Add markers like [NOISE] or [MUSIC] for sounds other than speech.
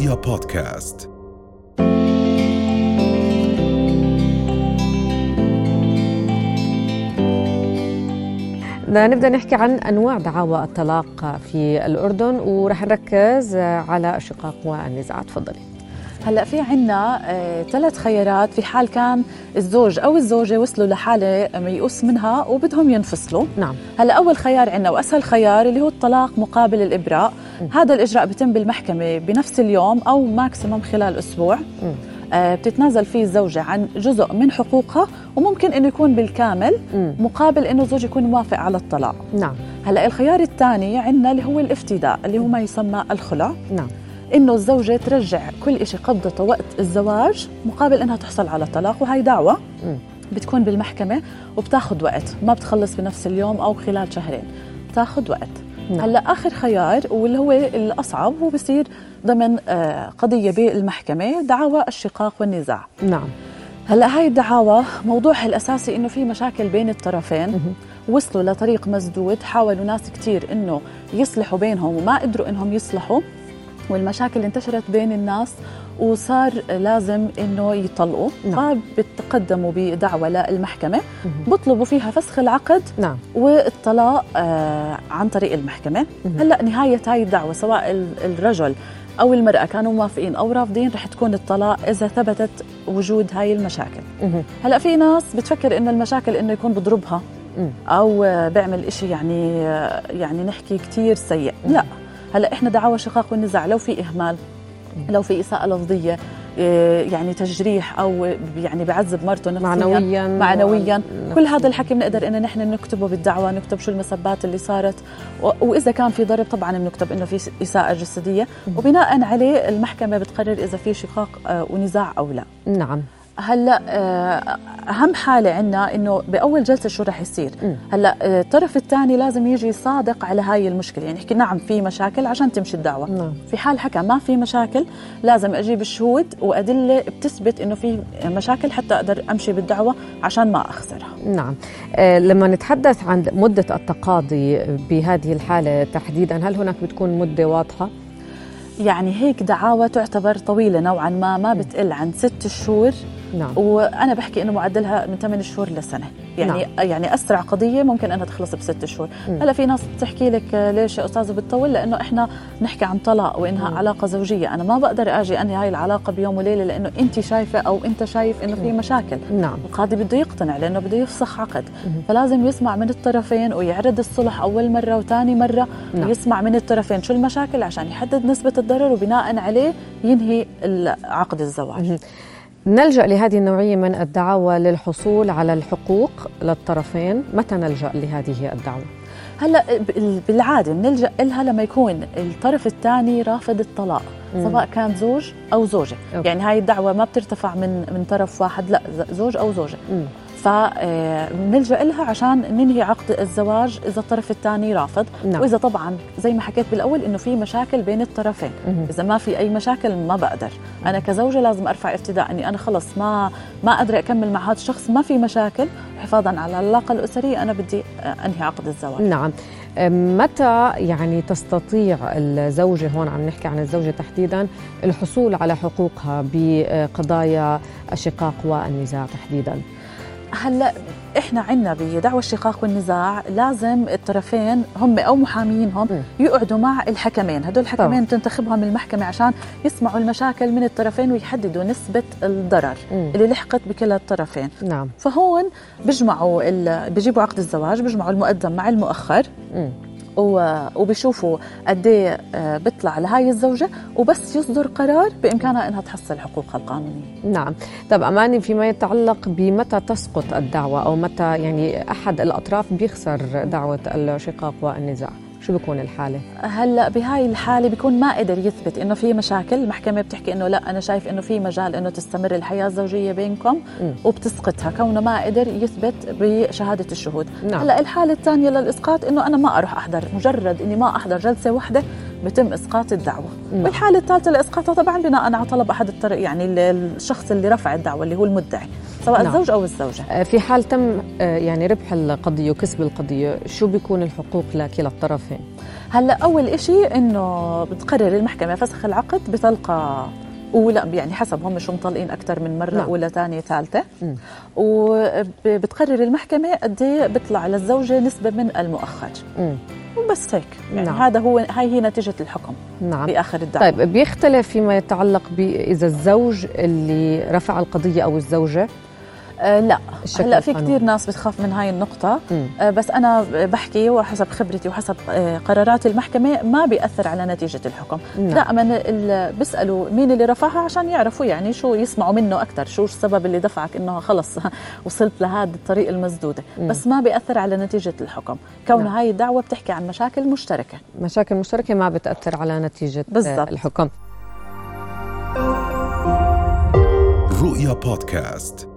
رؤيا بودكاست. نبدأ نحكي عن أنواع دعاوى الطلاق في الأردن ورح نركز على الشقاق والنزاع تفضلي. هلا في عنا ثلاث خيارات في حال كان الزوج أو الزوجة وصلوا لحالة ميؤوس منها وبدهم ينفصلوا. نعم. هلا أول خيار عنا وأسهل خيار اللي هو الطلاق مقابل الإبراء. م. هذا الإجراء بيتم بالمحكمة بنفس اليوم أو ماكسيموم خلال أسبوع. م. آه، بتتنازل فيه الزوجة عن جزء من حقوقها وممكن إنه يكون بالكامل. مقابل إنه الزوج يكون موافق على الطلاق. نعم. هلا الخيار الثاني عندنا اللي هو الافتداء اللي هو ما يسمى الخلع. نعم. إنه الزوجة ترجع كل شيء قبضته وقت الزواج مقابل إنها تحصل على طلاق وهي دعوة. بتكون بالمحكمة وبتاخذ وقت ما بتخلص بنفس اليوم أو خلال شهرين بتاخذ وقت. نعم. هلأ آخر خيار واللي هو الأصعب هو بصير ضمن آه، قضية بالمحكمة دعاوى الشقاق والنزاع. نعم. هلأ هاي الدعاوى موضوعها الأساسي إنه في مشاكل بين الطرفين وصلوا لطريق مسدود حاولوا ناس كثير إنه يصلحوا بينهم وما قدروا إنهم يصلحوا. والمشاكل انتشرت بين الناس وصار لازم إنه يطلقوا. نعم. فبتقدموا بدعوة للمحكمة. بيطلبوا فيها فسخ العقد نعم. والطلاق آه عن طريق المحكمة. هلأ نهاية هاي الدعوة سواء الرجل أو المرأة كانوا موافقين أو رافضين رح تكون الطلاق إذا ثبتت وجود هاي المشاكل. هلأ في ناس بتفكر إنه المشاكل إنه يكون بضربها أو بيعمل إشي يعني يعني نحكي كثير سيء. لا. هلا إحنا دعاوى الشقاق والنزاع لو في إهمال لو في إساءة لفظية إيه، يعني تجريح أو يعني بعذب مرته نفسيا معنويا معنويا و... كل هذا الحكي بنقدر ان نحن نكتبه بالدعوة نكتب شو المسبات اللي صارت و... وإذا كان في ضرب طبعا بنكتب إنه في إساءة جسدية وبناء عليه المحكمة بتقرر إذا في شقاق آه، ونزاع أو لا. نعم. هلا آه، أهم حالة عندنا إنه بأول جلسة شو رح يصير؟ هلا آه، الطرف الثاني لازم يجي صادق على هاي المشكلة يعني يحكي نعم في مشاكل عشان تمشي الدعوة. نعم. في حال حكى ما في مشاكل لازم أجيب الشهود وأدلة بتثبت إنه في مشاكل حتى أقدر أمشي بالدعوة عشان ما أخسرها. نعم. آه لما نتحدث عن مدة التقاضي بهذه الحالة تحديدا هل هناك بتكون مدة واضحة؟ يعني هيك دعاوى تعتبر طويلة نوعا ما ما بتقل عن ست شهور. نعم. وأنا بحكي إنه معدلها من 8 شهور لسنه يعني نعم. يعني أسرع قضية ممكن إنها تخلص بست شهور هلا في ناس بتحكي لك ليش يا استاذه بتطول لأنه إحنا نحكي عن طلاق وإنها مم. علاقة زوجية أنا ما بقدر أجي أنهي هاي العلاقة بيوم وليلة لأنه أنت شايفة أو أنت شايف إنه في مشاكل نعم القاضي بده يقتنع لأنه بده يفسخ عقد مم. فلازم يسمع من الطرفين ويعرض الصلح أول مرة وثاني مرة نعم. ويسمع من الطرفين شو المشاكل عشان يحدد نسبة الضرر وبناء عليه ينهي عقد الزواج مم. نلجأ لهذه النوعية من الدعاوى للحصول على الحقوق للطرفين متى نلجأ لهذه الدعوة؟ هلا بالعادة بنلجا لها لما يكون الطرف الثاني رافض الطلاق سواء كان زوج أو زوجة أوكي. يعني هاي الدعوة ما بترتفع من من طرف واحد لا زوج أو زوجة مم. فبنلجا لها عشان ننهي عقد الزواج إذا الطرف الثاني رافض. نعم. وإذا طبعا زي ما حكيت بالأول إنه في مشاكل بين الطرفين. مم. إذا ما في أي مشاكل ما بقدر. أنا كزوجة لازم أرفع ارتداء إني أنا خلص ما ما قادره أكمل مع هذا الشخص ما في مشاكل. حفاظا على العلاقة الأسرية أنا بدي أنهي عقد الزواج. نعم. متى يعني تستطيع الزوجة هون عم نحكي عن الزوجة تحديدا الحصول على حقوقها بقضايا الشقاق والنزاع تحديدا؟ هلا إحنا عندنا بدعوى الشقاق والنزاع. لازم الطرفين هم أو محامينهم يقعدوا مع الحكمين. هدول الحكمين تنتخبهم المحكمة عشان يسمعوا المشاكل من الطرفين ويحددوا نسبة الضرر م. اللي لحقت بكلا الطرفين. نعم. فهون بيجمعوا بيجيبوا عقد الزواج بيجمعوا المقدم مع المؤخر. م. وبيشوفوا قد إيه آه، بيطلع لهاي الزوجة وبس يصدر قرار بإمكانها إنها تحصل حقوقها القانونية. نعم، طب أماني فيما يتعلق بمتى تسقط الدعوة أو متى يعني أحد الأطراف بيخسر دعوة الشقاق والنزاع؟ شو بيكون الحالة؟ هلأ بهاي الحالة بيكون ما قدر يثبت إنه في مشاكل، المحكمة بتحكي إنه لأ أنا شايف إنه في مجال إنه تستمر الحياة الزوجية بينكم م. وبتسقطها كونه ما قدر يثبت بشهادة الشهود. نعم. هلأ الحالة الثانية للإسقاط إنه أنا ما أروح أحضر، مجرد إني ما أحضر جلسة واحدة بتم إسقاط الدعوة. نعم. والحالة الثالثة لاسقاطها طبعا بناء على طلب أحد الطرق يعني الشخص اللي رفع الدعوة اللي هو المدعي. سواء نعم. الزوج أو الزوجة آه، في حال تم آه، يعني ربح القضية وكسب القضية شو بيكون الحقوق لكلا الطرفين هلا أول شيء إنه بتقرر المحكمة فسخ العقد بطلقه أولى يعني حسب هم شو مطلقين أكثر من مرة نعم. أولى ثانية ثالثة وبتقرر المحكمة قد إيه بيطلع للزوجة نسبة من المؤخر. وبس هيك يعني نعم. هذا هو هاي هي نتيجة الحكم نعم. بآخر الدعوة طيب بيختلف فيما يتعلق باذا الزوج اللي رفع القضية أو الزوجة آه لا. هلا في كثير ناس بتخاف من هاي النقطة. آه بس أنا بحكي وحسب خبرتي وحسب آه قرارات المحكمة ما بيأثر على نتيجة الحكم. نعم. دائما بيسألوا مين اللي رفعها عشان يعرفوا يعني شو يسمعوا منه أكثر شو السبب اللي دفعك إنه خلص [LAUGHS] وصلت لهذه الطريق المسدودة. مم. بس ما بيأثر على نتيجة الحكم. كون نعم. هاي الدعوة بتحكي عن مشاكل مشتركة. مشاكل مشتركة ما بتأثر على نتيجة بالزبط. الحكم. رؤيا بودكاست.